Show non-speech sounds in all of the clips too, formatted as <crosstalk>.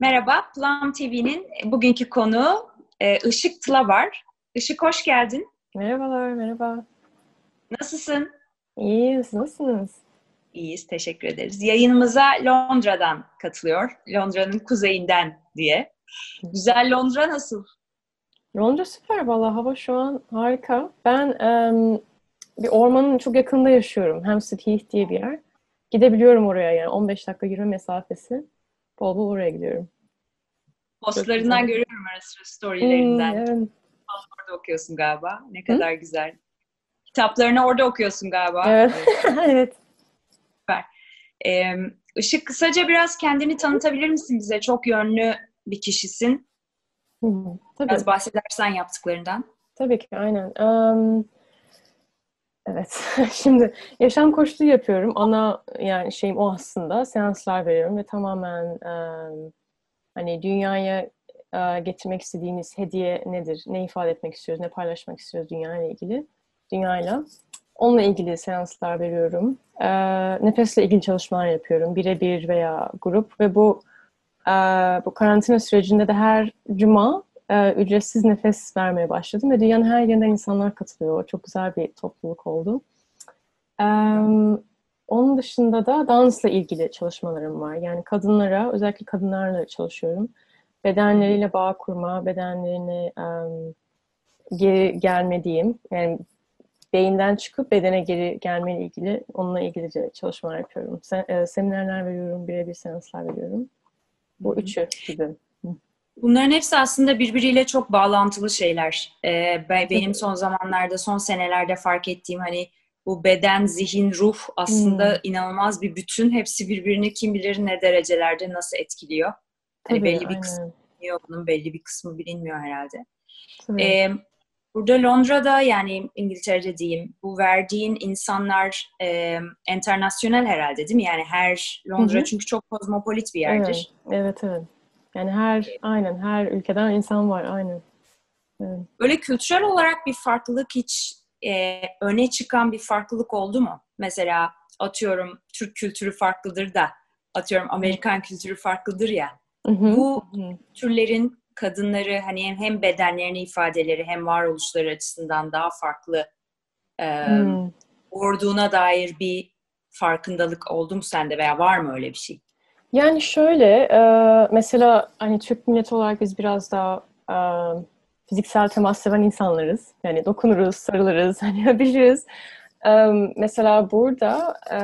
Merhaba, Plum TV'nin bugünkü konuğu e, Işık Tıla var. Işık hoş geldin. Merhabalar, merhaba. Nasılsın? İyiyiz, nasılsınız? İyiyiz, teşekkür ederiz. Yayınımıza Londra'dan katılıyor. Londra'nın kuzeyinden diye. Güzel Londra nasıl? Londra süper valla. Hava şu an harika. Ben um, bir ormanın çok yakında yaşıyorum. Hampstead Heath diye bir yer. Gidebiliyorum oraya yani 15 dakika yürüme mesafesi. Bol bol oraya gidiyorum. Postlarından görüyorum ara sıra storylerinden. Hmm, evet. Orada okuyorsun galiba. Ne kadar Hı? güzel. Kitaplarını orada okuyorsun galiba. Evet. <laughs> evet. Süper. Ee, Işık kısaca biraz kendini tanıtabilir misin bize? Çok yönlü bir kişisin. Hı, tabii. Biraz bahsedersen yaptıklarından. Tabii ki, aynen. Um, evet, <laughs> şimdi yaşam koçluğu yapıyorum. Ana yani şeyim o aslında. Seanslar veriyorum ve tamamen um, hani dünyaya uh, getirmek istediğimiz hediye nedir? Ne ifade etmek istiyoruz? Ne paylaşmak istiyoruz dünyayla ilgili? Dünyayla. Onunla ilgili seanslar veriyorum. Uh, nefesle ilgili çalışmalar yapıyorum. Birebir veya grup ve bu uh, bu karantina sürecinde de her cuma e, ücretsiz nefes vermeye başladım ve dünyanın her yerinden insanlar katılıyor. Çok güzel bir topluluk oldu. E, onun dışında da dansla ilgili çalışmalarım var. Yani kadınlara, özellikle kadınlarla çalışıyorum. Bedenleriyle bağ kurma, bedenlerine um, geri gelme diyeyim. Yani beyinden çıkıp bedene geri gelmeyle ilgili, onunla ilgili de çalışmalar yapıyorum. Sen, e, seminerler veriyorum, birebir seanslar veriyorum. Bu üçü gibi. Bunların hepsi aslında birbiriyle çok bağlantılı şeyler. Ee, benim son zamanlarda, son senelerde fark ettiğim hani bu beden, zihin, ruh aslında hmm. inanılmaz bir bütün. Hepsi birbirini kim bilir ne derecelerde nasıl etkiliyor. Hani Tabii, belli bir kısmı biliniyor bunun, belli bir kısmı bilinmiyor herhalde. Ee, burada Londra'da yani İngiltere'de diyeyim bu verdiğin insanlar e, internasyonel herhalde değil mi? Yani her Londra Hı-hı. çünkü çok kozmopolit bir yerdir. Evet, evet. evet. Yani her aynen her ülkeden insan var aynen. Evet. Böyle kültürel olarak bir farklılık hiç e, öne çıkan bir farklılık oldu mu? Mesela atıyorum Türk kültürü farklıdır da atıyorum Amerikan kültürü farklıdır ya. Hı hı. Bu türlerin kadınları hani hem bedenlerini ifadeleri hem varoluşları açısından daha farklı e, olduğuna dair bir farkındalık oldu mu sende veya var mı öyle bir şey? Yani şöyle, e, mesela hani Türk milleti olarak biz biraz daha e, fiziksel temas seven insanlarız. Yani dokunuruz, sarılırız, <laughs> hani öpüşürüz. E, mesela burada e,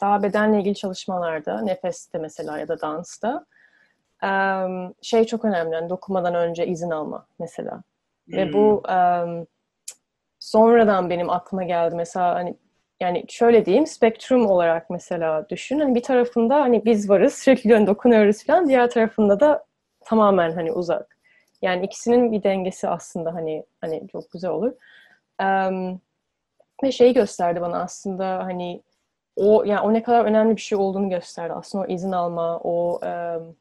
daha bedenle ilgili çalışmalarda, nefeste mesela ya da dansta e, şey çok önemli. Yani dokunmadan önce izin alma mesela. Hmm. Ve bu e, sonradan benim aklıma geldi. Mesela hani yani şöyle diyeyim spektrum olarak mesela düşün. Hani bir tarafında hani biz varız sürekli hani dokunuyoruz falan. Diğer tarafında da tamamen hani uzak. Yani ikisinin bir dengesi aslında hani hani çok güzel olur. Um, ve şeyi gösterdi bana aslında hani o yani o ne kadar önemli bir şey olduğunu gösterdi. Aslında o izin alma, o um,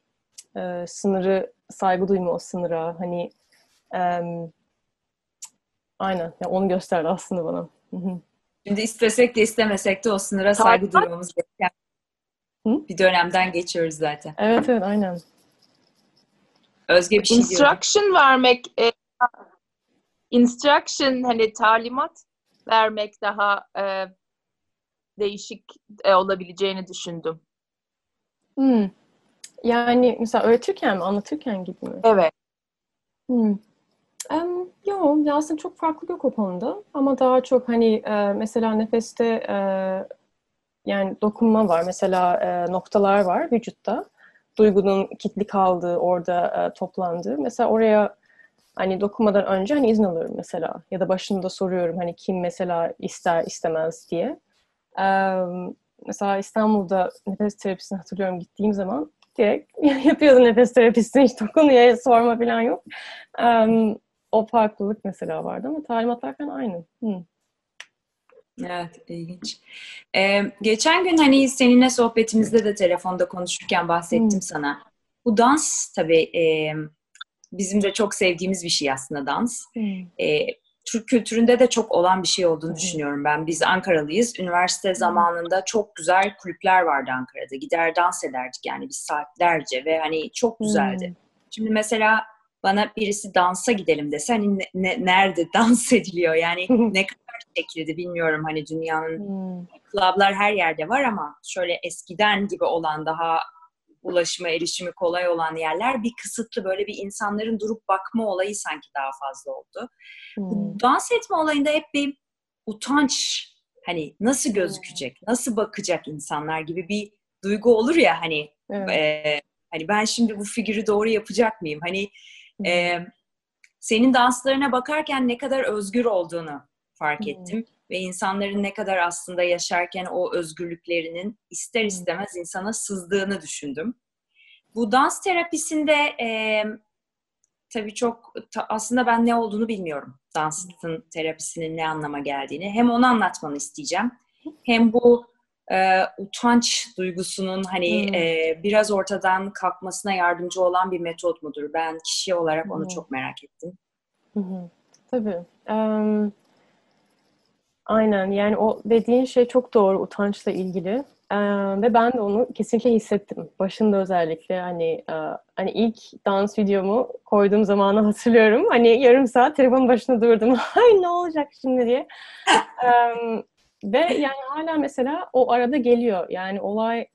e, sınırı saygı duyma o sınıra hani um, aynen yani onu gösterdi aslında bana. Şimdi istesek de istemesek de o sınıra saygı duymamız gereken bir dönemden geçiyoruz zaten. Evet evet aynen. Özge bir şey Instruction diyorum. vermek e, instruction hani talimat vermek daha e, değişik e, olabileceğini düşündüm. Hmm. Yani mesela öğretirken mi, anlatırken gibi mi? Evet. Hmm. Um, yok, aslında çok farklı yok o. Ama daha çok hani e, mesela nefeste e, yani dokunma var. Mesela e, noktalar var vücutta. Duygunun kitli kaldığı, orada e, toplandığı. Mesela oraya hani dokunmadan önce hani izin alıyorum mesela. Ya da başında soruyorum hani kim mesela ister istemez diye. E, mesela İstanbul'da nefes terapisine hatırlıyorum gittiğim zaman direkt <laughs> yapıyordu nefes terapisti hiç dokunuyor sorma falan yok. Um, o farklılık mesela vardı ama talimatlarken aynı. Hı. Evet, ilginç. Ee, geçen gün hani seninle sohbetimizde de telefonda konuşurken bahsettim hmm. sana. Bu dans tabii e, bizim de çok sevdiğimiz bir şey aslında dans. Hmm. E, Türk kültüründe de çok olan bir şey olduğunu düşünüyorum ben. Biz Ankaralıyız. Üniversite zamanında çok güzel kulüpler vardı Ankara'da. Gider dans ederdik yani biz saatlerce ve hani çok güzeldi. Şimdi mesela bana birisi dansa gidelim dese hani ne, ne, nerede <laughs> dans ediliyor yani <laughs> ne kadar şekilde bilmiyorum hani dünyanın hmm. klublar her yerde var ama şöyle eskiden gibi olan daha ulaşıma erişimi kolay olan yerler bir kısıtlı böyle bir insanların durup bakma olayı sanki daha fazla oldu. Hmm. dans etme olayında hep bir utanç hani nasıl gözükecek, nasıl bakacak insanlar gibi bir duygu olur ya hani evet. e, hani ben şimdi bu figürü doğru yapacak mıyım? Hani e, senin danslarına bakarken ne kadar özgür olduğunu fark ettim ve insanların ne kadar aslında yaşarken o özgürlüklerinin ister istemez insana sızdığını düşündüm. Bu dans terapisinde e, tabii çok ta, aslında ben ne olduğunu bilmiyorum. Dansın terapisinin ne anlama geldiğini. Hem onu anlatmanı isteyeceğim. Hem bu e, utanç duygusunun hani hmm. e, biraz ortadan kalkmasına yardımcı olan bir metot mudur? Ben kişi olarak onu hmm. çok merak ettim. Hmm. Tabii. Um, aynen yani o dediğin şey çok doğru utançla ilgili. Ee, ve ben de onu kesinlikle hissettim. Başında özellikle hani e, hani ilk dans videomu koyduğum zamanı hatırlıyorum. Hani yarım saat telefonun başında durdum. <laughs> Ay ne olacak şimdi diye. ee, ve yani hala mesela o arada geliyor. Yani olay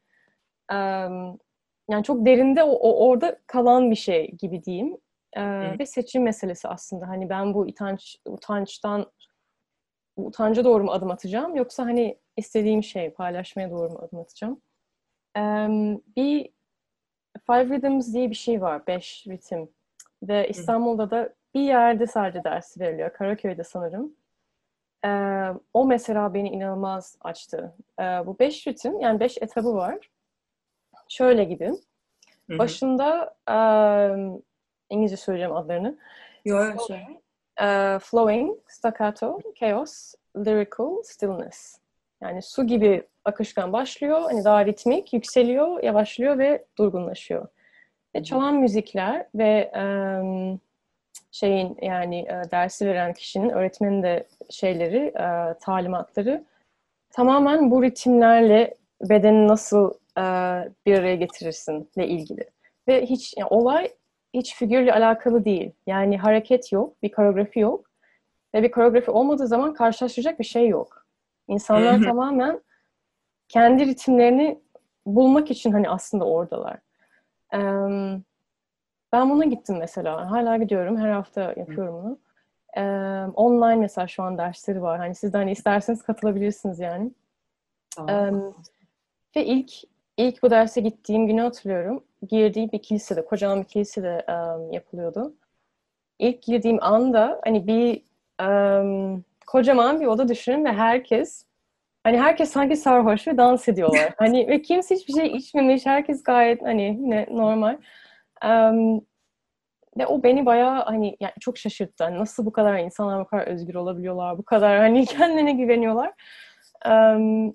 yani çok derinde o, o orada kalan bir şey gibi diyeyim. Ee, ve seçim meselesi aslında. Hani ben bu utanç utançtan utanca doğru mu adım atacağım yoksa hani istediğim şey paylaşmaya doğru mu adım atacağım? Ee, bir Five Rhythms diye bir şey var. Beş ritim. Ve İstanbul'da da bir yerde sadece dersi veriliyor. Karaköy'de sanırım. Ee, o mesela beni inanılmaz açtı. Ee, bu beş ritim, yani beş etabı var. Şöyle. Hı-hı. Başında um, İngilizce söyleyeceğim adlarını. Yok, flowing, uh, flowing, staccato, chaos, lyrical, stillness. Yani su gibi akışkan başlıyor, hani daha ritmik, yükseliyor, yavaşlıyor ve durgunlaşıyor. Ve çalan müzikler ve um, şeyin yani e, dersi veren kişinin, öğretmenin de şeyleri, e, talimatları tamamen bu ritimlerle bedeni nasıl e, bir araya getirirsinle ilgili. Ve hiç yani olay hiç figürle alakalı değil. Yani hareket yok, bir koreografi yok. Ve bir koreografi olmadığı zaman karşılaşacak bir şey yok. İnsanlar tamamen kendi ritimlerini bulmak için hani aslında oradalar. Um, ben buna gittim mesela. Hala gidiyorum. Her hafta yapıyorum bunu. Ee, online mesela şu an dersleri var. Hani siz de hani isterseniz katılabilirsiniz yani. Ee, ve ilk ilk bu derse gittiğim günü hatırlıyorum. Girdiğim bir kilisede, kocaman bir kilisede um, yapılıyordu. İlk girdiğim anda hani bir um, kocaman bir oda düşünün ve herkes hani herkes sanki sarhoş ve dans ediyorlar. hani ve kimse hiçbir şey içmemiş. Herkes gayet hani yine normal. Um, ve o beni bayağı hani yani çok şaşırttı. Hani nasıl bu kadar insanlar bu kadar özgür olabiliyorlar, bu kadar hani <laughs> kendine güveniyorlar. Um,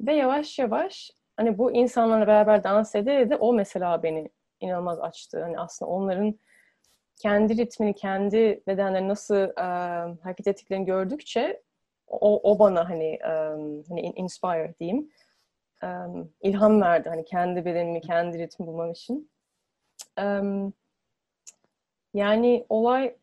ve yavaş yavaş hani bu insanlarla beraber dans ede de o mesela beni inanılmaz açtı. Hani aslında onların kendi ritmini, kendi bedenleri nasıl um, hareket ettiklerini gördükçe o, o bana hani um, hani inspire diyeyim. Um, ilham verdi hani kendi bedenimi, kendi ritmi bulmam için. Yani olay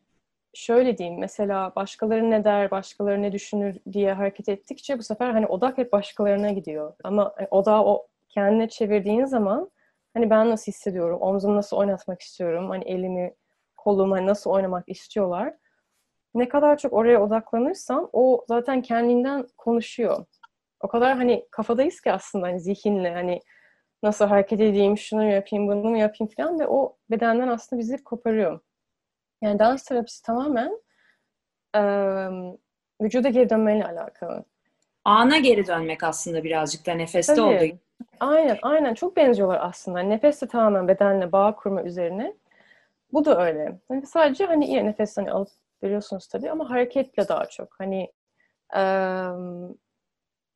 şöyle diyeyim mesela başkaları ne der, başkaları ne düşünür diye hareket ettikçe bu sefer hani odak hep başkalarına gidiyor. Ama e, odağı o kendine çevirdiğin zaman hani ben nasıl hissediyorum, omzumu nasıl oynatmak istiyorum, hani elimi, kolumu hani nasıl oynamak istiyorlar. Ne kadar çok oraya odaklanırsam o zaten kendinden konuşuyor. O kadar hani kafadayız ki aslında hani zihinle hani nasıl hareket edeyim, şunu mu yapayım, bunu mu yapayım falan ve o bedenden aslında bizi koparıyor. Yani dans terapisi tamamen e, vücuda geri dönmeyle alakalı. Ana geri dönmek aslında birazcık da nefeste Tabii. olduğu. Aynen, aynen. Çok benziyorlar aslında. Nefes de tamamen bedenle bağ kurma üzerine. Bu da öyle. Yani sadece hani iyi nefes hani alıp veriyorsunuz tabii ama hareketle daha çok. Hani e,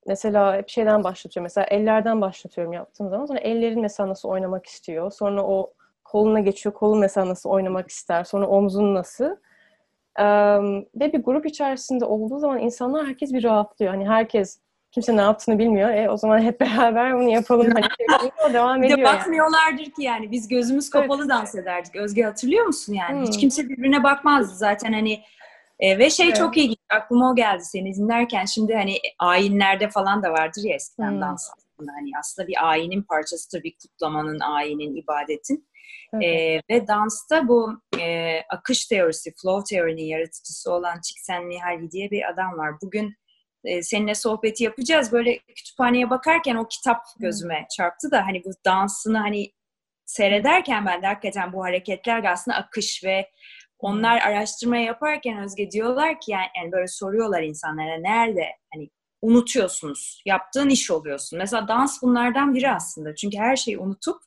mesela hep şeyden başlatıyorum. Mesela ellerden başlatıyorum yaptığım zaman. Sonra ellerin mesela nasıl oynamak istiyor. Sonra o koluna geçiyor. Kolun mesela nasıl oynamak ister. Sonra omzun nasıl. Um, ve bir grup içerisinde olduğu zaman insanlar herkes bir rahatlıyor. Hani herkes kimse ne yaptığını bilmiyor. E o zaman hep <laughs> beraber bunu yapalım. Hani <laughs> şey, devam ediyor. De bakmıyorlardır yani. ki yani biz gözümüz kapalı evet. dans ederdik. Özge hatırlıyor musun yani? Hmm. Hiç kimse birbirine bakmazdı zaten hani e, ve şey evet. çok ilginç. Aklıma o geldi seni dinlerken. Şimdi hani ayinlerde falan da vardır ya eskiden hmm. dans aslında. Hani aslında bir ayinin parçasıdır. Bir kutlamanın, ayinin, ibadetin. Evet. E, ve dansta bu e, akış teorisi, flow teorinin yaratıcısı olan Csikszentmihalyi diye bir adam var. Bugün e, seninle sohbeti yapacağız. Böyle kütüphaneye bakarken o kitap gözüme çarptı da hani bu dansını hani seyrederken ben de hakikaten bu hareketler aslında akış ve onlar araştırma yaparken Özge diyorlar ki yani, yani böyle soruyorlar insanlara nerede hani unutuyorsunuz. Yaptığın iş oluyorsun. Mesela dans bunlardan biri aslında. Çünkü her şeyi unutup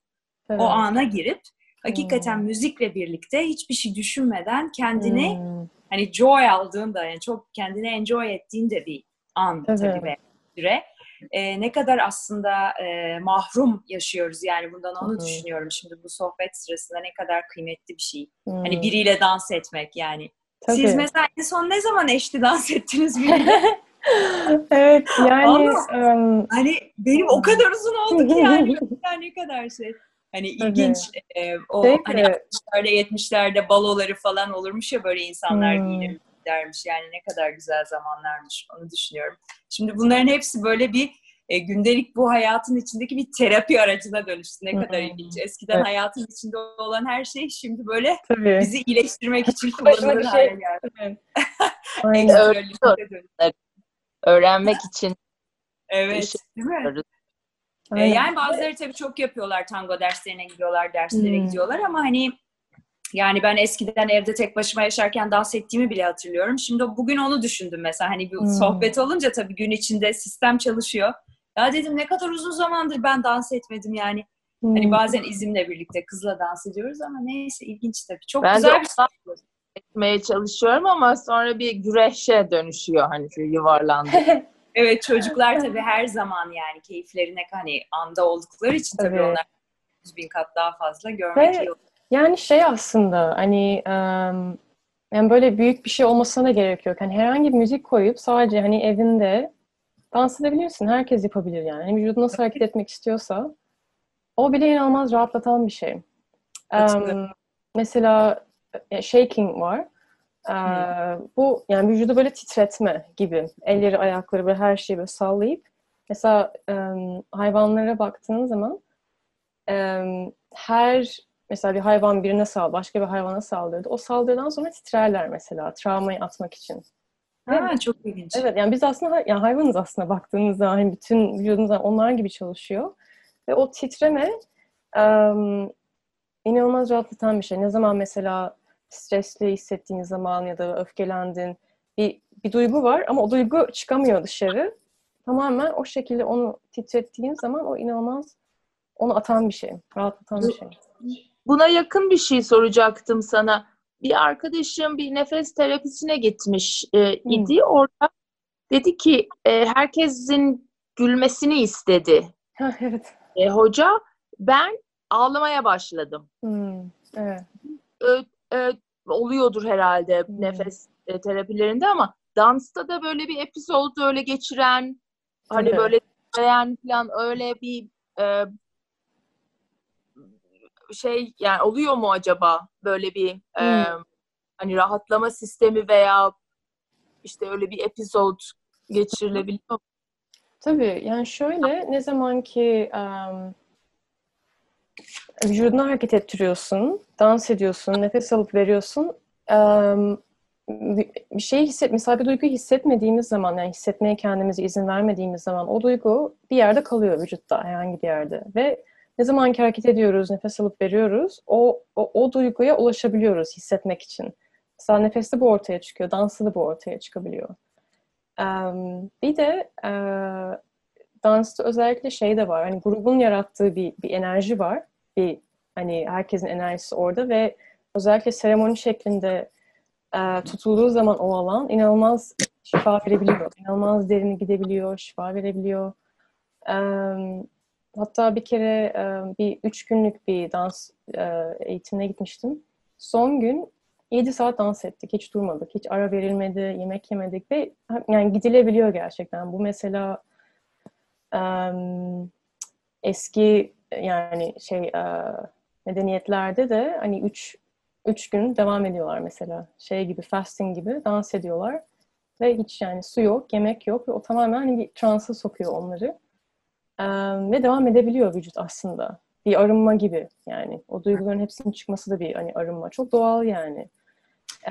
evet. o ana girip hakikaten hmm. müzikle birlikte hiçbir şey düşünmeden kendini hmm. hani joy aldığında yani çok kendini enjoy ettiğinde bir an evet. tabii ve süre. E, ne kadar aslında e, mahrum yaşıyoruz yani bundan onu hmm. düşünüyorum şimdi bu sohbet sırasında ne kadar kıymetli bir şey. Hani hmm. Hani biriyle dans etmek yani. Tabii. Siz mesela en son ne zaman eşli dans ettiniz <laughs> biriyle? evet yani Ama, um, hani benim o kadar uzun oldu ki yani <laughs> ne kadar şey. Hani ilginç e, o Peki. hani 60'larda 70'lerde baloları falan olurmuş ya böyle insanlar hmm. giyinir dermiş. Yani ne kadar güzel zamanlarmış onu düşünüyorum. Şimdi bunların hepsi böyle bir e, gündelik bu hayatın içindeki bir terapi aracına dönüştü. Ne kadar hmm. ilginç. Eskiden evet. hayatın içinde olan her şey şimdi böyle Tabii. bizi iyileştirmek için kullanılır şey. hale geldi. <laughs> Evet. Öğrenmek için. Evet, değil mi? Ee, yani bazıları tabii çok yapıyorlar tango derslerine gidiyorlar, derslere hmm. gidiyorlar ama hani yani ben eskiden evde tek başıma yaşarken dans ettiğimi bile hatırlıyorum. Şimdi bugün onu düşündüm mesela hani bir hmm. sohbet olunca tabii gün içinde sistem çalışıyor. Ya dedim ne kadar uzun zamandır ben dans etmedim yani. Hani hmm. Hani bazen izimle birlikte kızla dans ediyoruz ama neyse ilginç tabii. Çok ben güzel bir şey. etmeye çalışıyorum ama sonra bir güreşe dönüşüyor hani yuvarlandı. <laughs> evet çocuklar tabii her zaman yani keyiflerine hani anda oldukları için tabii, tabii. onlar yüz bin kat daha fazla görmek iyi olur. Yani şey aslında hani yani böyle büyük bir şey olmasına gerek yok. Hani herhangi bir müzik koyup sadece hani evinde dans edebilirsin. Herkes yapabilir yani. yani vücudu nasıl hareket etmek istiyorsa o bile inanılmaz rahatlatan bir şey. Um, mesela e, shaking var. Ee, bu yani vücudu böyle titretme gibi. Elleri, ayakları ve her şeyi böyle sallayıp mesela um, hayvanlara baktığın zaman um, her mesela bir hayvan birine sal, başka bir hayvana saldırdı. O saldırıdan sonra titrerler mesela travmayı atmak için. Ha, çok ilginç. Evet yani biz aslında yani hayvanız aslında baktığınız zaman hani bütün vücudumuz onlar gibi çalışıyor. Ve o titreme um, inanılmaz rahatlatan bir şey. Ne zaman mesela stresli hissettiğin zaman ya da öfkelendin bir, bir duygu var ama o duygu çıkamıyor dışarı. Tamamen o şekilde onu titrettiğin zaman o inanılmaz onu atan bir şey, rahatlatan bir şey. Buna yakın bir şey soracaktım sana. Bir arkadaşım bir nefes terapisine gitmiş e, idi. Hmm. Orada dedi ki e, herkesin gülmesini istedi. evet. E, hoca ben ağlamaya başladım. Hmm. Evet. E, e, oluyordur herhalde hmm. nefes e, terapilerinde ama dansta da böyle bir episod öyle geçiren hani evet. böyle falan öyle bir e, şey yani oluyor mu acaba böyle bir hmm. e, hani rahatlama sistemi veya işte öyle bir episod geçirilebiliyor mu? Tabii yani şöyle ne zaman ki um, vücudunu hareket ettiriyorsun, dans ediyorsun, nefes alıp veriyorsun um, bir şey hisset, mesela bir duygu hissetmediğimiz zaman, yani hissetmeye kendimize izin vermediğimiz zaman o duygu bir yerde kalıyor vücutta, herhangi bir yerde. Ve ne zaman ki hareket ediyoruz, nefes alıp veriyoruz, o, o, o duyguya ulaşabiliyoruz hissetmek için. Mesela nefeste bu ortaya çıkıyor, dansı da bu ortaya çıkabiliyor. Um, bir de uh, dansta özellikle şey de var, hani grubun yarattığı bir, bir enerji var. Bir hani herkesin enerjisi orada ve özellikle seremoni şeklinde uh, tutulduğu zaman o alan inanılmaz şifa verebiliyor. İnanılmaz derine gidebiliyor, şifa verebiliyor. Um, Hatta bir kere bir üç günlük bir dans eğitimine gitmiştim. Son gün 7 saat dans ettik. Hiç durmadık. Hiç ara verilmedi. Yemek yemedik ve yani gidilebiliyor gerçekten. Bu mesela eski yani şey medeniyetlerde de hani 3 üç gün devam ediyorlar mesela. Şey gibi fasting gibi dans ediyorlar. Ve hiç yani su yok, yemek yok. Ve o tamamen hani bir transa sokuyor onları. Um, ve devam edebiliyor vücut aslında. Bir arınma gibi yani. O duyguların hepsinin çıkması da bir hani arınma. Çok doğal yani.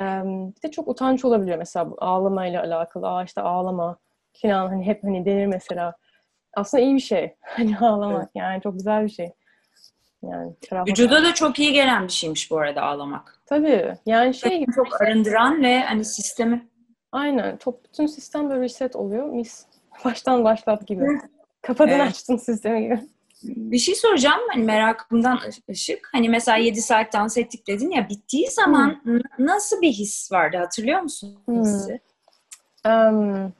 Um, bir de çok utanç olabiliyor mesela bu ağlamayla alakalı. Aa işte ağlama falan hani hep hani denir mesela. Aslında iyi bir şey. <laughs> Hani ağlamak evet. yani çok güzel bir şey. Yani Vücuda da çok iyi gelen bir şeymiş bu arada ağlamak. Tabii. Yani şey çok arındıran ve hani sistemi Aynen. Top, bütün sistem böyle reset oluyor. Mis. <laughs> Baştan başlat gibi. Kafadan evet. açtın sistemi gibi. Bir şey soracağım. Hani merakımdan ışık. Hani mesela 7 saat dans ettik dedin ya. Bittiği zaman hmm. nasıl bir his vardı? Hatırlıyor musun hmm. hissi? Um,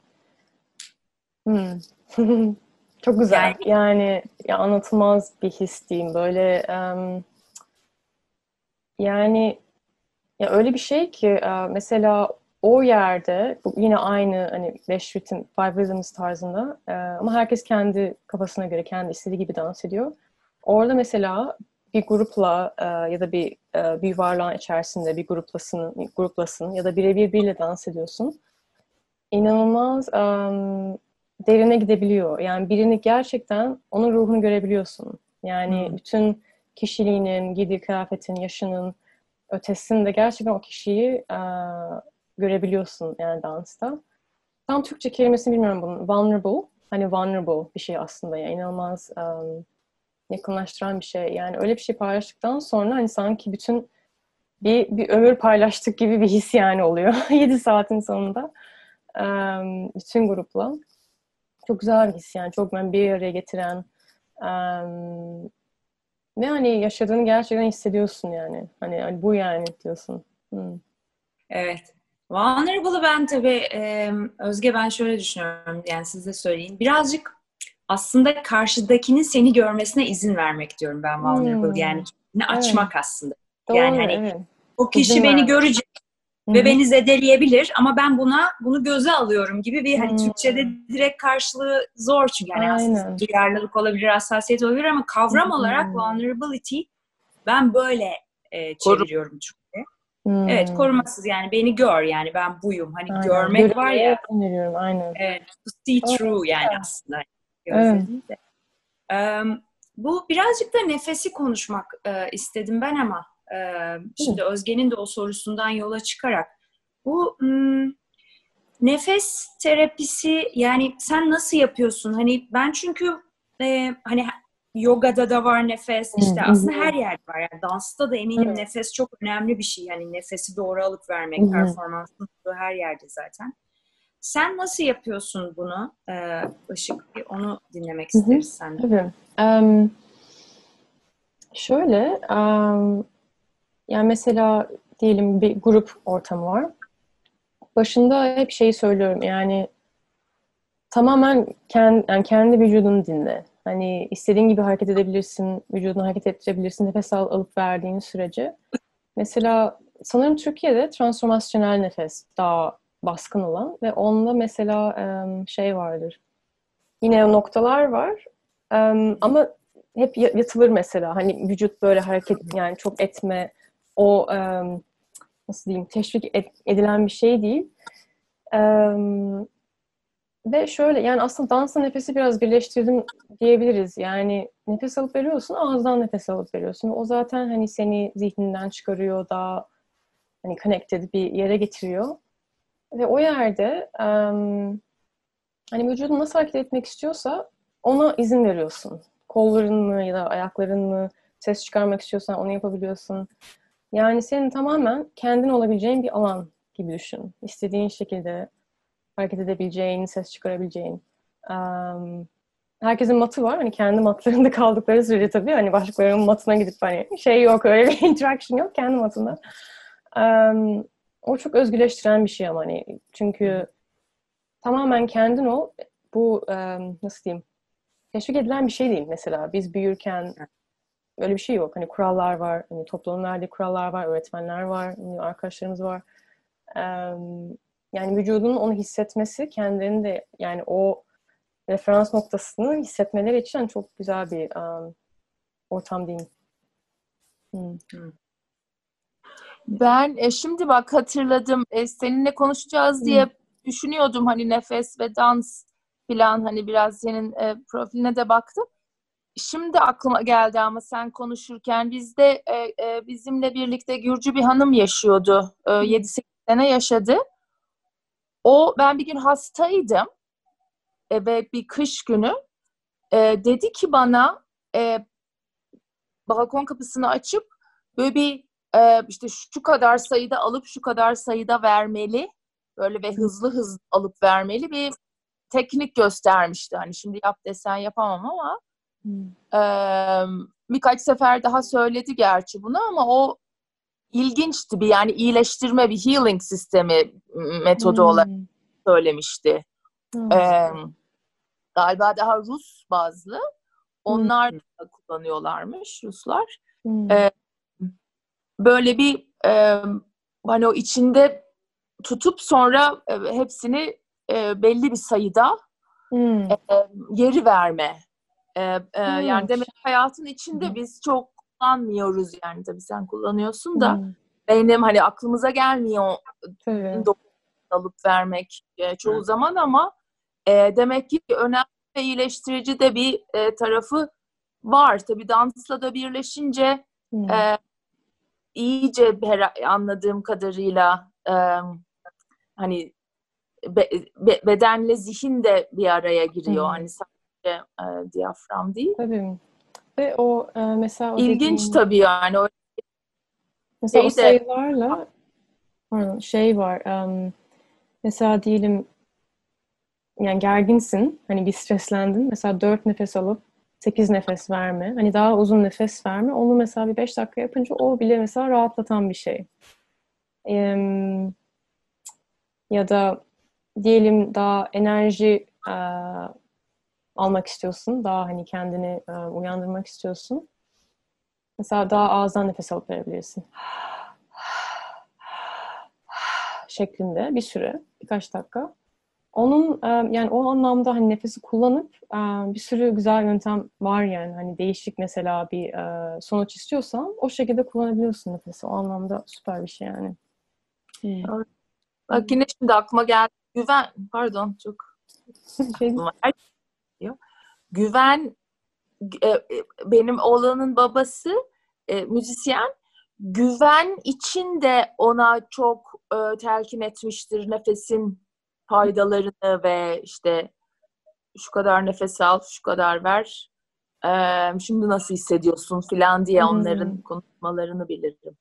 hmm. <laughs> Çok güzel. Yani, yani ya anlatılmaz bir his diyeyim. Böyle um, yani ya öyle bir şey ki mesela o yerde yine aynı hani beş ritim, five rhythms tarzında e, ama herkes kendi kafasına göre kendi istediği gibi dans ediyor. Orada mesela bir grupla e, ya da bir e, bir varlığın içerisinde bir gruplasın gruplasın ya da birebir biriyle dans ediyorsun. İnanılmaz um, derine gidebiliyor. Yani birini gerçekten onun ruhunu görebiliyorsun. Yani hmm. bütün kişiliğinin, giydiği kıyafetin, yaşının ötesinde gerçekten o kişiyi uh, görebiliyorsun yani dansta. Tam Türkçe kelimesini bilmiyorum bunun. Vulnerable. Hani vulnerable bir şey aslında yani inanılmaz um, yakınlaştıran bir şey. Yani öyle bir şey paylaştıktan sonra hani sanki bütün bir, bir ömür paylaştık gibi bir his yani oluyor. <laughs> 7 saatin sonunda. Um, bütün grupla. Çok güzel bir his yani. Çok ben bir araya getiren um, ve hani yaşadığını gerçekten hissediyorsun yani. Hani, hani bu yani diyorsun. Hmm. Evet. Vulnerable'ı ben tabii Özge ben şöyle düşünüyorum yani siz de söyleyin. Birazcık aslında karşıdakinin seni görmesine izin vermek diyorum ben vulnerable. Hmm. Yani kendini açmak evet. aslında. Doğru, yani hani evet. o kişi izin beni ver. görecek Hı-hı. ve beni zedeleyebilir ama ben buna bunu göze alıyorum gibi bir hani hmm. Türkçe'de direkt karşılığı zor çünkü yani Aynen. aslında duyarlılık olabilir, hassasiyet olabilir ama kavram hmm. olarak vulnerability ben böyle e, çeviriyorum çünkü. Hmm. Evet korumasız yani beni gör yani ben buyum. Hani aynen. görmek Görüyorum, var ya. Öneriyorum aynen. Evet, to see through evet. yani aslında. Evet. Um, bu birazcık da nefesi konuşmak e, istedim ben ama e, şimdi Özge'nin de o sorusundan yola çıkarak bu m, nefes terapisi yani sen nasıl yapıyorsun? Hani ben çünkü e, hani yogada da var nefes işte aslında her yerde var yani dansta da eminim Hı-hı. nefes çok önemli bir şey yani nefesi doğru alıp vermek Hı-hı. performansın her yerde zaten. Sen nasıl yapıyorsun bunu ee, Işık? Onu dinlemek isteriz senden. Tabii. Um, şöyle um, yani mesela diyelim bir grup ortamı var. Başında hep şeyi söylüyorum yani tamamen kendi, yani kendi vücudunu dinle. Hani istediğin gibi hareket edebilirsin, vücudunu hareket ettirebilirsin, nefes al, alıp verdiğin sürece. Mesela sanırım Türkiye'de transformasyonel nefes daha baskın olan ve onda mesela şey vardır. Yine noktalar var ama hep yatılır mesela. Hani vücut böyle hareket yani çok etme o nasıl diyeyim teşvik edilen bir şey değil. Ve şöyle yani aslında dansla nefesi biraz birleştirdim diyebiliriz. Yani nefes alıp veriyorsun, ağızdan nefes alıp veriyorsun. O zaten hani seni zihninden çıkarıyor, daha hani connected bir yere getiriyor. Ve o yerde um, hani vücudun nasıl hareket etmek istiyorsa ona izin veriyorsun. Kollarını ya da ayaklarını ses çıkarmak istiyorsan onu yapabiliyorsun. Yani senin tamamen kendin olabileceğin bir alan gibi düşün. İstediğin şekilde hareket edebileceğin, ses çıkarabileceğin. Um, herkesin matı var. Hani kendi matlarında <laughs> kaldıkları sürece tabii hani başkalarının matına gidip hani şey yok öyle bir <laughs> interaction yok kendi matında. Um, o çok özgürleştiren bir şey ama hani çünkü tamamen kendin ol. Bu um, nasıl diyeyim? Teşvik edilen bir şey değil mesela. Biz büyürken öyle bir şey yok. Hani kurallar var. Hani toplumun verdiği kurallar var. Öğretmenler var. Hani arkadaşlarımız var. Ee, yani vücudunun onu hissetmesi kendilerini de yani o referans noktasını hissetmeleri için çok güzel bir um, ortam diyeyim. Hmm. Ben e, şimdi bak hatırladım e, seninle konuşacağız diye hmm. düşünüyordum hani nefes ve dans falan hani biraz senin e, profiline de baktım. Şimdi aklıma geldi ama sen konuşurken bizde e, e, bizimle birlikte Gürcü bir hanım yaşıyordu. E, 7-8 sene yaşadı. O ben bir gün hastaydım e, ve bir kış günü e, dedi ki bana e, balkon kapısını açıp böyle bir e, işte şu kadar sayıda alıp şu kadar sayıda vermeli böyle ve hızlı hızlı alıp vermeli bir teknik göstermişti. Hani şimdi yap desen yapamam ama hmm. e, birkaç sefer daha söyledi gerçi bunu ama o ilginçti bir yani iyileştirme bir healing sistemi metodu hmm. olarak söylemişti. Hmm. E, galiba daha Rus bazlı. Onlar hmm. da kullanıyorlarmış Ruslar. Hmm. E, böyle bir e, hani o içinde tutup sonra e, hepsini e, belli bir sayıda hmm. e, geri verme. E, e, hmm. Yani demek hayatın içinde hmm. biz çok kullanmıyoruz yani tabii sen kullanıyorsun da hmm. benim hani aklımıza gelmiyor evet. alıp vermek e, çoğu hmm. zaman ama e, demek ki önemli ve iyileştirici de bir e, tarafı var. Tabii dansla da birleşince hmm. e, iyice anladığım kadarıyla e, hani be, be, bedenle zihin de bir araya giriyor. Hmm. Hani sadece e, diyafram değil. Tabii. Ve o e, mesela o ilginç dediğin... tabii yani. O mesela şey o sayılarla pardon, şey var. Um, mesela diyelim yani gerginsin. Hani bir streslendin. Mesela dört nefes alıp sekiz nefes verme. Hani daha uzun nefes verme. Onu mesela bir beş dakika yapınca o bile mesela rahatlatan bir şey. Ee, ya da diyelim daha enerji e, almak istiyorsun. Daha hani kendini e, uyandırmak istiyorsun. Mesela daha ağızdan nefes alıp verebilirsin. şeklinde bir süre, birkaç dakika. Onun e, yani o anlamda hani nefesi kullanıp e, bir sürü güzel yöntem var yani. Hani değişik mesela bir e, sonuç istiyorsan o şekilde kullanabiliyorsun nefesi. O anlamda süper bir şey yani. Hmm. Bak yine şimdi aklıma geldi. Güven, pardon çok <laughs> şey Güven benim oğlanın babası müzisyen. Güven için de ona çok telkin etmiştir nefesin faydalarını ve işte şu kadar nefes al, şu kadar ver. Şimdi nasıl hissediyorsun filan diye onların hmm. konuşmalarını bilirim.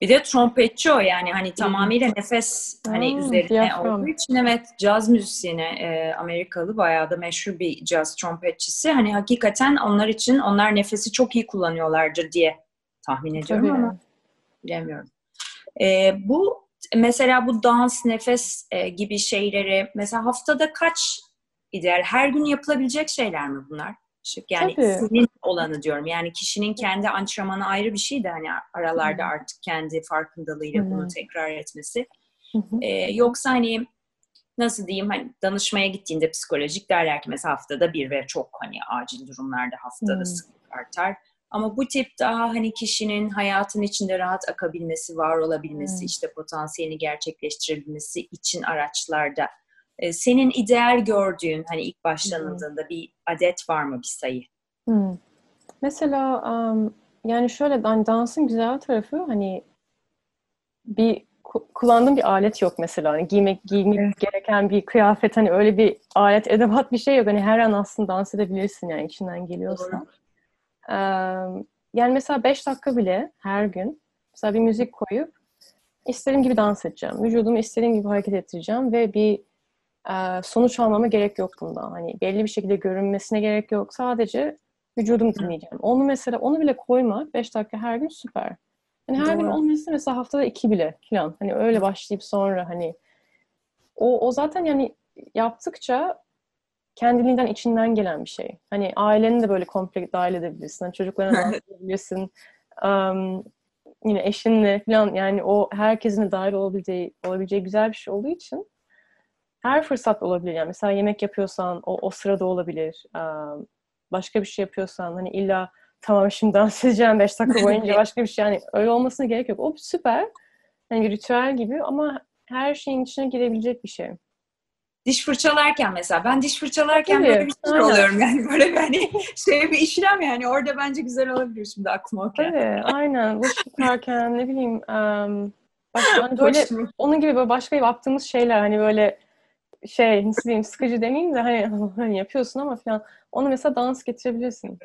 Bir de trompetçi o yani hani tamamıyla nefes hani hmm, üzerine diyafram. olduğu için evet caz müzisyeni e, Amerikalı bayağı da meşhur bir caz trompetçisi. Hani hakikaten onlar için onlar nefesi çok iyi kullanıyorlardır diye tahmin ediyorum Tabii. ama bilemiyorum. E, bu mesela bu dans, nefes e, gibi şeyleri mesela haftada kaç ideal? Her gün yapılabilecek şeyler mi bunlar? Yani Tabii. senin olanı diyorum. Yani kişinin kendi antrenmanı ayrı bir şey de hani aralarda artık kendi farkındalığıyla Hı. bunu tekrar etmesi. Ee, yoksa hani nasıl diyeyim hani danışmaya gittiğinde psikolojik derler ki mesela haftada bir ve çok hani acil durumlarda haftada Hı. sık artar ama bu tip daha hani kişinin hayatın içinde rahat akabilmesi, var olabilmesi, hmm. işte potansiyelini gerçekleştirebilmesi için araçlarda e, senin ideal gördüğün hani ilk başlanıldığında hmm. bir adet var mı bir sayı? Hmm. Mesela um, yani şöyle hani dansın güzel tarafı hani bir kullandığım bir alet yok mesela. Hani giymek giymek evet. gereken bir kıyafet hani öyle bir alet edevat bir şey yok. Hani her an aslında dans edebilirsin yani içinden geliyorsa. Doğru yani mesela 5 dakika bile her gün mesela bir müzik koyup istediğim gibi dans edeceğim. Vücudumu istediğim gibi hareket ettireceğim ve bir sonuç almama gerek yok bundan. Hani belli bir şekilde görünmesine gerek yok. Sadece vücudumu dinleyeceğim. Onu mesela onu bile koymak 5 dakika her gün süper. Hani her Doğru. gün olması mesela haftada iki bile falan. Hani öyle başlayıp sonra hani o, o zaten yani yaptıkça kendiliğinden içinden gelen bir şey. Hani aileni de böyle komple dahil edebilirsin. Hani çocuklarına dahil edebilirsin. Um, yine eşinle falan yani o herkesin de dahil olabileceği, olabileceği güzel bir şey olduğu için her fırsat olabilir. Yani mesela yemek yapıyorsan o, o sırada olabilir. Um, başka bir şey yapıyorsan hani illa tamam şimdi dans edeceğim 5 dakika boyunca <laughs> başka bir şey yani öyle olmasına gerek yok. O süper. Hani bir ritüel gibi ama her şeyin içine girebilecek bir şey. Diş fırçalarken mesela ben diş fırçalarken Tabii, böyle bir şey oluyorum yani böyle bir hani şey bir işlem yani orada bence güzel olabilir şimdi aklıma okuyor. Tabii aynen buş yıkarken ne bileyim um, başka, hani böyle onun gibi böyle başka yaptığımız şeyler hani böyle şey nasıl diyeyim sıkıcı demeyeyim de hani, <laughs> hani yapıyorsun ama falan onu mesela dans getirebilirsin.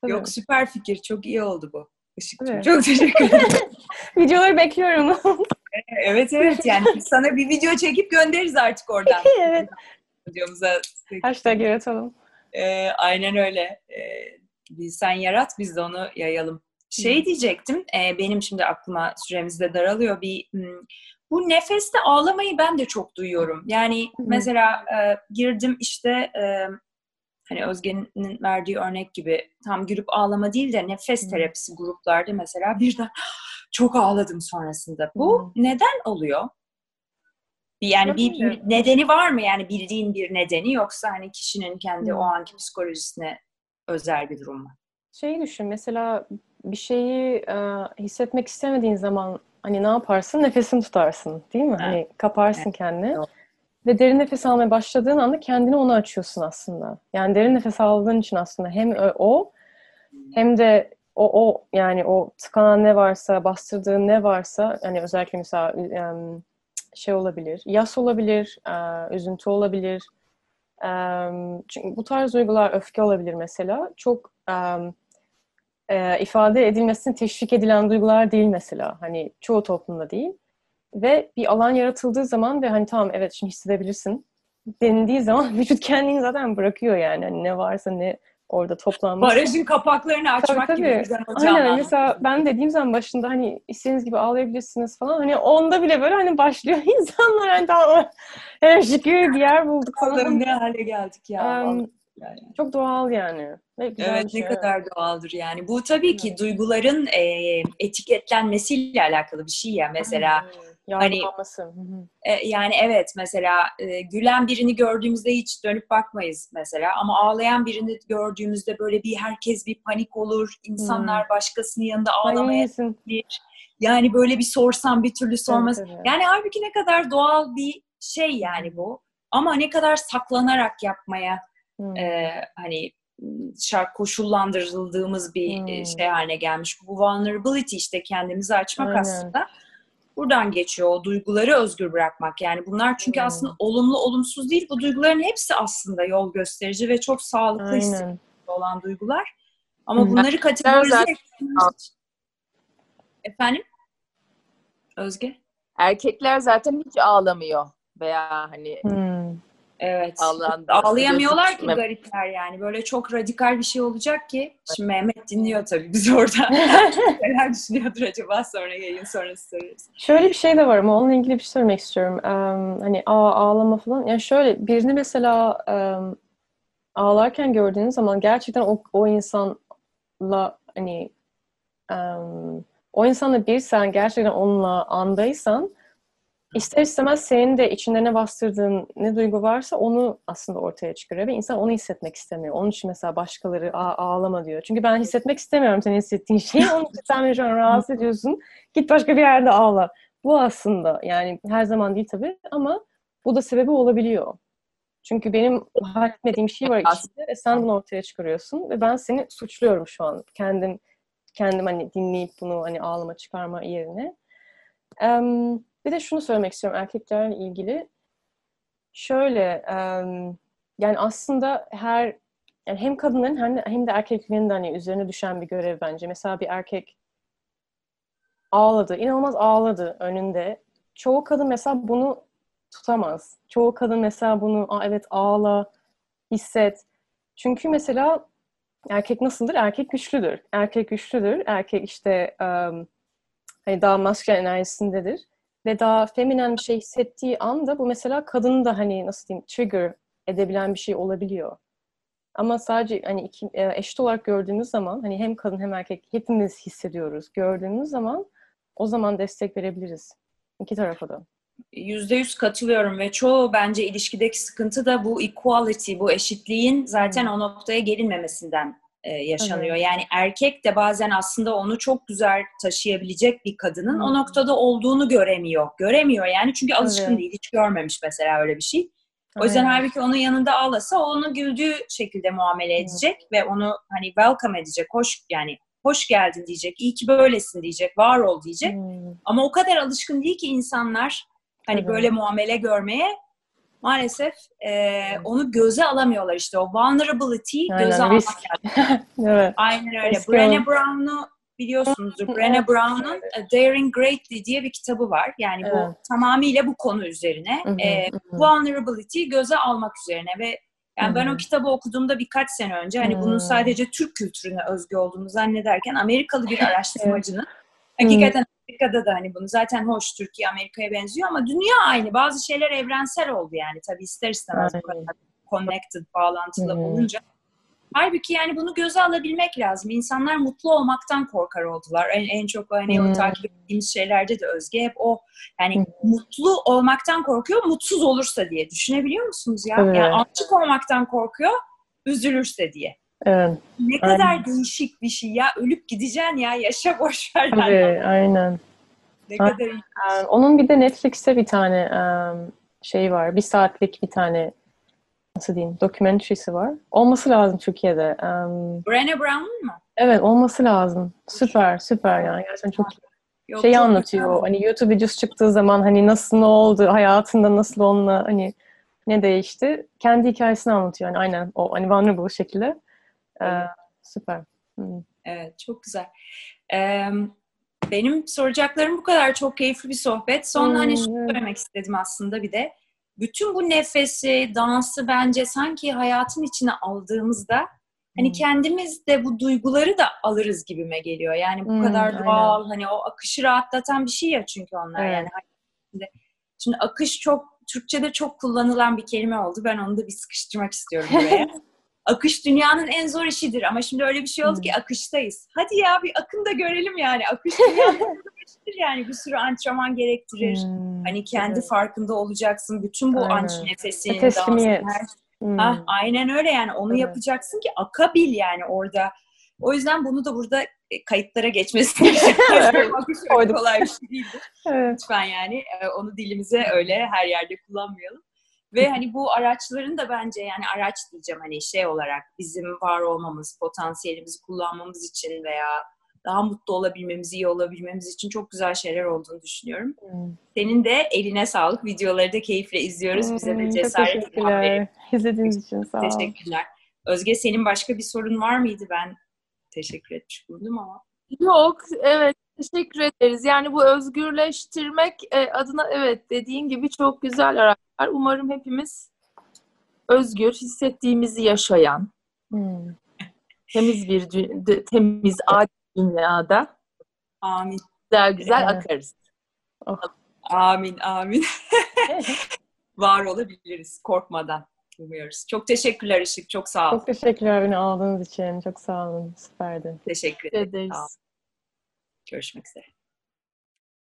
Tabii. Yok süper fikir çok iyi oldu bu. Işıkçım çok teşekkür ederim. <laughs> Videoları bekliyorum. <laughs> evet evet yani sana bir video çekip göndeririz artık oradan. evet. Videomuza. Hashtag yaratalım. Ee, aynen öyle. Ee, sen yarat biz de onu yayalım. Şey diyecektim, e, benim şimdi aklıma süremizde daralıyor bir hmm, bu nefeste ağlamayı ben de çok duyuyorum. Yani hmm. mesela e, girdim işte e, hani Özge'nin verdiği örnek gibi tam gülüp ağlama değil de nefes terapisi gruplarda mesela <laughs> birden çok ağladım sonrasında. Bu hmm. neden oluyor? Yani bir, bir nedeni var mı? Yani bildiğin bir nedeni yoksa hani kişinin kendi hmm. o anki psikolojisine özel bir durum mu? Şeyi düşün mesela bir şeyi e, hissetmek istemediğin zaman hani ne yaparsın? Nefesini tutarsın değil mi? Evet. Hani kaparsın evet. kendini. Ve derin nefes almaya başladığın anda kendini ona açıyorsun aslında. Yani derin nefes aldığın için aslında hem o hem de o, o yani o tıkanan ne varsa, bastırdığın ne varsa hani özellikle mesela şey olabilir, yas olabilir, üzüntü olabilir. Çünkü bu tarz duygular öfke olabilir mesela. Çok ifade edilmesini teşvik edilen duygular değil mesela. Hani çoğu toplumda değil. Ve bir alan yaratıldığı zaman ve hani tamam evet şimdi hissedebilirsin denildiği zaman <laughs> vücut kendini zaten bırakıyor yani. Hani ne varsa ne orada toplanmış. Barajın kapaklarını açmak tabii, tabii. gibi hocam. Aynen mesela ben dediğim zaman başında hani istediğiniz gibi ağlayabilirsiniz falan. Hani onda bile böyle hani başlıyor <laughs> insanlar hani tamam şükür bir yer bulduk falan. ne hale geldik ya. Um, yani. Çok doğal yani. evet şey. ne kadar doğaldır yani. Bu tabii ki duyguların e, etiketlenmesiyle alakalı bir şey ya. Mesela hmm Hani, e, yani evet mesela e, gülen birini gördüğümüzde hiç dönüp bakmayız mesela ama ağlayan birini gördüğümüzde böyle bir herkes bir panik olur. insanlar hmm. başkasının yanında ağlamaya bir yani böyle bir sorsam bir türlü sormaz. Evet, evet. Yani halbuki ne kadar doğal bir şey yani bu. Ama ne kadar saklanarak yapmaya hmm. e, hani şart koşullandırıldığımız bir hmm. şey haline gelmiş. Bu vulnerability işte kendimizi açmak Aynen. aslında buradan geçiyor o duyguları özgür bırakmak. Yani bunlar çünkü hmm. aslında olumlu olumsuz değil. Bu duyguların hepsi aslında yol gösterici ve çok sağlıklı olan duygular. Ama hmm. bunları kategorize Efendim? Özge? Erkekler zaten hiç ağlamıyor veya hani hmm. Evet. Ağlayamıyorlar ki garipler yani. Böyle çok radikal bir şey olacak ki. Şimdi Mehmet dinliyor tabii biz orada. <laughs> Neler düşünüyordur acaba sonra yayın sonrası. Şöyle bir şey de var ama onunla ilgili bir şey söylemek istiyorum. Um, hani aa, ağlama falan. Yani şöyle birini mesela um, ağlarken gördüğünüz zaman gerçekten o, o insanla hani um, o insanla bir sen gerçekten onunla andaysan İster istemez senin de içinde bastırdığın ne duygu varsa onu aslında ortaya çıkarıyor ve insan onu hissetmek istemiyor. Onun için mesela başkaları ağlama diyor. Çünkü ben hissetmek istemiyorum senin hissettiğin şeyi. Onun için sen beni şu an rahatsız <laughs> ediyorsun. Git başka bir yerde ağla. Bu aslında yani her zaman değil tabii ama bu da sebebi olabiliyor. Çünkü benim halletmediğim şey var içinde ve sen bunu ortaya çıkarıyorsun ve ben seni suçluyorum şu an. Kendim kendim hani dinleyip bunu hani ağlama çıkarma yerine. Um, bir de şunu söylemek istiyorum erkeklerle ilgili. Şöyle, yani aslında her yani hem kadınların hem de, hem de erkeklerin de hani üzerine düşen bir görev bence. Mesela bir erkek ağladı, inanılmaz ağladı önünde. Çoğu kadın mesela bunu tutamaz. Çoğu kadın mesela bunu, Aa, evet ağla, hisset. Çünkü mesela erkek nasıldır? Erkek güçlüdür. Erkek güçlüdür. Erkek işte um, hani daha maskülen enerjisindedir ve daha feminen bir şey hissettiği anda bu mesela kadını da hani nasıl diyeyim trigger edebilen bir şey olabiliyor. Ama sadece hani iki, e, eşit olarak gördüğümüz zaman hani hem kadın hem erkek hepimiz hissediyoruz. Gördüğümüz zaman o zaman destek verebiliriz. İki tarafa da. Yüzde yüz katılıyorum ve çoğu bence ilişkideki sıkıntı da bu equality, bu eşitliğin zaten hmm. o noktaya gelinmemesinden yaşanıyor. Evet. Yani erkek de bazen aslında onu çok güzel taşıyabilecek bir kadının hmm. o noktada olduğunu göremiyor. Göremiyor yani çünkü alışkın evet. değil, hiç görmemiş mesela öyle bir şey. O yüzden Aynen. halbuki onun yanında ağlasa onu güldüğü şekilde muamele edecek hmm. ve onu hani welcome edecek, hoş yani hoş geldin diyecek, iyi ki böylesin diyecek, var ol diyecek. Hmm. Ama o kadar alışkın değil ki insanlar hani evet. böyle muamele görmeye maalesef e, onu göze alamıyorlar işte o vulnerability göze almak lazım. <laughs> evet. Aynen öyle. Brené Brown'u biliyorsunuzdur. Brené Brown'un Daring Greatly diye bir kitabı var. Yani evet. bu tamamıyla bu konu üzerine. e, vulnerability göze almak üzerine ve yani ben o kitabı okuduğumda birkaç sene önce hani bunun sadece Türk kültürüne özgü olduğunu zannederken Amerikalı bir <laughs> araştırmacının hakikaten Amerika'da da hani bunu zaten hoş Türkiye Amerika'ya benziyor ama dünya aynı. Bazı şeyler evrensel oldu yani tabii ister istemez bu kadar connected, bağlantılı hmm. olunca. Halbuki yani bunu göze alabilmek lazım. İnsanlar mutlu olmaktan korkar oldular. En, en çok hani hmm. o takip ettiğimiz şeylerde de Özge hep o yani hmm. mutlu olmaktan korkuyor, mutsuz olursa diye. Düşünebiliyor musunuz ya? Evet. Yani açık olmaktan korkuyor, üzülürse diye. Evet. Ne aynen. kadar değişik bir şey ya. Ölüp gideceksin ya. Yaşa boş ver. Tabii, aynen. Ne aynen. kadar iyi. Onun bir de Netflix'te bir tane şey var. Bir saatlik bir tane nasıl diyeyim dokumentarisi var. Olması lazım Türkiye'de. Um, Brené Brown'un mu? Evet olması lazım. Süper süper yani gerçekten çok. Yok, şeyi anlatıyor. Güzel. Hani YouTube videosu çıktığı zaman hani nasıl ne oldu, hayatında nasıl onunla hani ne değişti. Kendi hikayesini anlatıyor. Yani aynen o hani vulnerable şekilde. Ee, süper. Hmm. Evet, çok güzel. Ee, benim soracaklarım bu kadar. Çok keyifli bir sohbet. Son hmm. hani şunu söylemek istedim aslında bir de. Bütün bu nefesi, dansı bence sanki hayatın içine aldığımızda hani hmm. kendimiz de bu duyguları da alırız gibime geliyor. Yani bu hmm, kadar doğal, aynen. hani o akışı rahatlatan bir şey ya çünkü onlar evet. yani. Şimdi akış çok Türkçe'de çok kullanılan bir kelime oldu. Ben onu da bir sıkıştırmak istiyorum buraya. <laughs> akış dünyanın en zor işidir ama şimdi öyle bir şey oldu ki hmm. akıştayız. Hadi ya bir akın da görelim yani. Akış dünyanın en zor işidir yani. Bir sürü antrenman gerektirir. Hmm. Hani kendi evet. farkında olacaksın. Bütün bu anç nefesin, dansın, her Hmm. Ah, aynen öyle yani onu evet. yapacaksın ki akabil yani orada. O yüzden bunu da burada e, kayıtlara geçmesini <laughs> kolay bir şey değildir. <laughs> Evet. Lütfen yani e, onu dilimize öyle her yerde kullanmayalım. Ve hani bu araçların da bence yani araç diyeceğim hani şey olarak bizim var olmamız, potansiyelimizi kullanmamız için veya daha mutlu olabilmemiz, iyi olabilmemiz için çok güzel şeyler olduğunu düşünüyorum. Hmm. Senin de eline sağlık. Videoları da keyifle izliyoruz. Hmm, Bize de cesaret ilham İzlediğiniz için sağ ol. Teşekkürler. Özge senin başka bir sorun var mıydı? Ben teşekkür etmiş bulundum ama. Yok, evet. Teşekkür ederiz. Yani bu özgürleştirmek e, adına evet dediğin gibi çok güzel araçlar. Umarım hepimiz özgür, hissettiğimizi yaşayan, hmm. temiz bir temiz adil dünyada amin. Güzel güzel evet. akarız. Oh. Amin, amin. <laughs> Var olabiliriz korkmadan. Umuyoruz. Çok teşekkürler Işık. Çok sağ ol. Çok teşekkürler beni aldığınız için. Çok sağ olun. Süperdi. Teşekkür ederim. Görüşmek üzere.